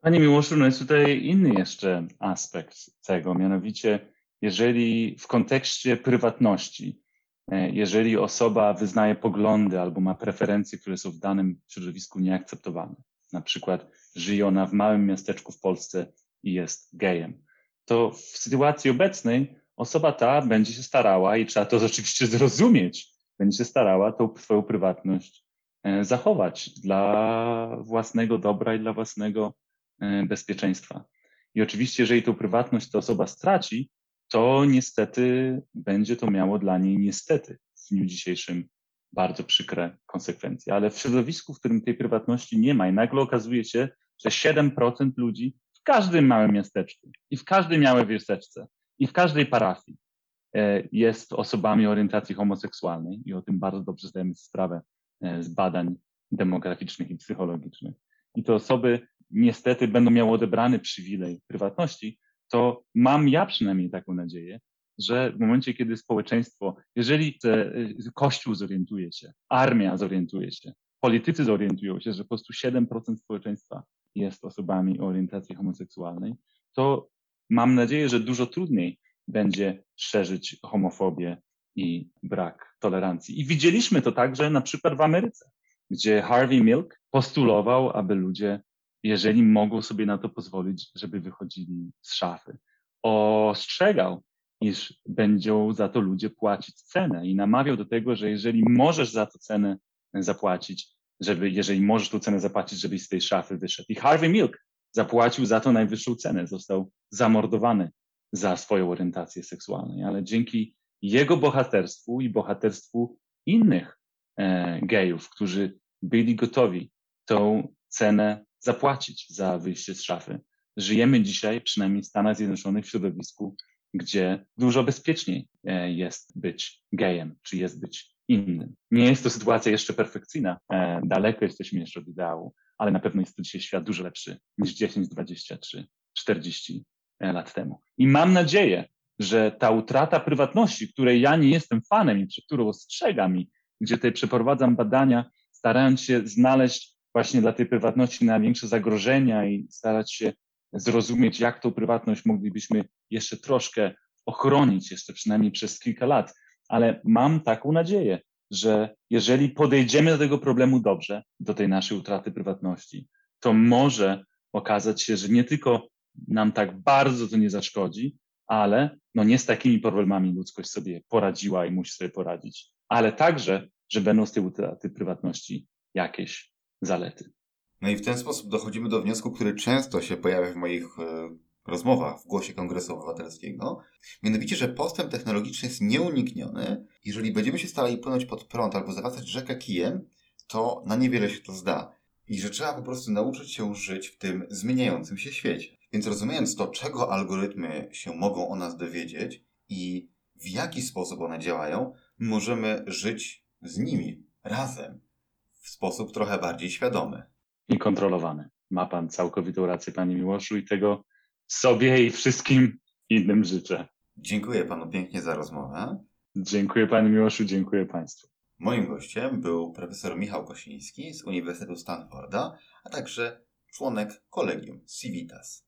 Panie Miłoszu, no jest tutaj inny jeszcze aspekt tego, mianowicie jeżeli w kontekście prywatności, e, jeżeli osoba wyznaje poglądy albo ma preferencje, które są w danym środowisku nieakceptowane, na przykład żyje ona w małym miasteczku w Polsce i jest gejem, to w sytuacji obecnej osoba ta będzie się starała, i trzeba to oczywiście zrozumieć, będzie się starała tą swoją prywatność zachować dla własnego dobra i dla własnego e, bezpieczeństwa. I oczywiście, jeżeli tą prywatność ta osoba straci, to niestety będzie to miało dla niej niestety w dniu dzisiejszym bardzo przykre konsekwencje. Ale w środowisku, w którym tej prywatności nie ma i nagle okazuje się, że 7% ludzi w każdym małym miasteczku i w każdej małej wioseczce i w każdej parafii e, jest osobami orientacji homoseksualnej i o tym bardzo dobrze zdajemy sprawę e, z badań demograficznych i psychologicznych. I te osoby niestety będą miały odebrany przywilej prywatności, to mam ja przynajmniej taką nadzieję, że w momencie, kiedy społeczeństwo, jeżeli Kościół zorientuje się, armia zorientuje się, politycy zorientują się, że po prostu 7% społeczeństwa jest osobami o orientacji homoseksualnej, to mam nadzieję, że dużo trudniej będzie szerzyć homofobię i brak tolerancji. I widzieliśmy to także na przykład w Ameryce, gdzie Harvey Milk postulował, aby ludzie, jeżeli mogą sobie na to pozwolić, żeby wychodzili z szafy. Ostrzegał, iż będą za to ludzie płacić cenę i namawiał do tego, że jeżeli możesz za to cenę zapłacić, żeby, jeżeli możesz tą cenę zapłacić, żebyś z tej szafy wyszedł. I Harvey Milk zapłacił za to najwyższą cenę. Został zamordowany za swoją orientację seksualną, ale dzięki jego bohaterstwu i bohaterstwu innych e, gejów, którzy byli gotowi tą cenę zapłacić za wyjście z szafy. Żyjemy dzisiaj, przynajmniej w Stanach Zjednoczonych, w środowisku, gdzie dużo bezpieczniej e, jest być gejem, czy jest być innym. Nie jest to sytuacja jeszcze perfekcyjna, e, daleko jesteśmy jeszcze od ideału, ale na pewno jest to dzisiaj świat dużo lepszy niż 10, 23, 40 lat temu. I mam nadzieję, że ta utrata prywatności, której ja nie jestem fanem i przed którą ostrzegam i gdzie tutaj przeprowadzam badania, starając się znaleźć właśnie dla tej prywatności największe zagrożenia i starać się zrozumieć, jak tą prywatność moglibyśmy jeszcze troszkę ochronić, jeszcze przynajmniej przez kilka lat, ale mam taką nadzieję, że jeżeli podejdziemy do tego problemu dobrze, do tej naszej utraty prywatności, to może okazać się, że nie tylko nam tak bardzo to nie zaszkodzi, ale no nie z takimi problemami ludzkość sobie poradziła i musi sobie poradzić, ale także, że będą z tej utraty prywatności jakieś zalety. No i w ten sposób dochodzimy do wniosku, który często się pojawia w moich e, rozmowa w Głosie Kongresu Obywatelskiego, mianowicie, że postęp technologiczny jest nieunikniony. Jeżeli będziemy się starali płynąć pod prąd albo zawracać rzekę kijem, to na niewiele się to zda. I że trzeba po prostu nauczyć się żyć w tym zmieniającym się świecie. Więc rozumiejąc to, czego algorytmy się mogą o nas dowiedzieć i w jaki sposób one działają, możemy żyć z nimi razem w sposób trochę bardziej świadomy. I kontrolowany. Ma Pan całkowitą rację, Panie Miłoszu, i tego sobie i wszystkim innym życzę. Dziękuję panu pięknie za rozmowę. Dziękuję panie Miłoszu, dziękuję państwu. Moim gościem był profesor Michał Kosiński z Uniwersytetu Stanforda, a także członek kolegium Civitas.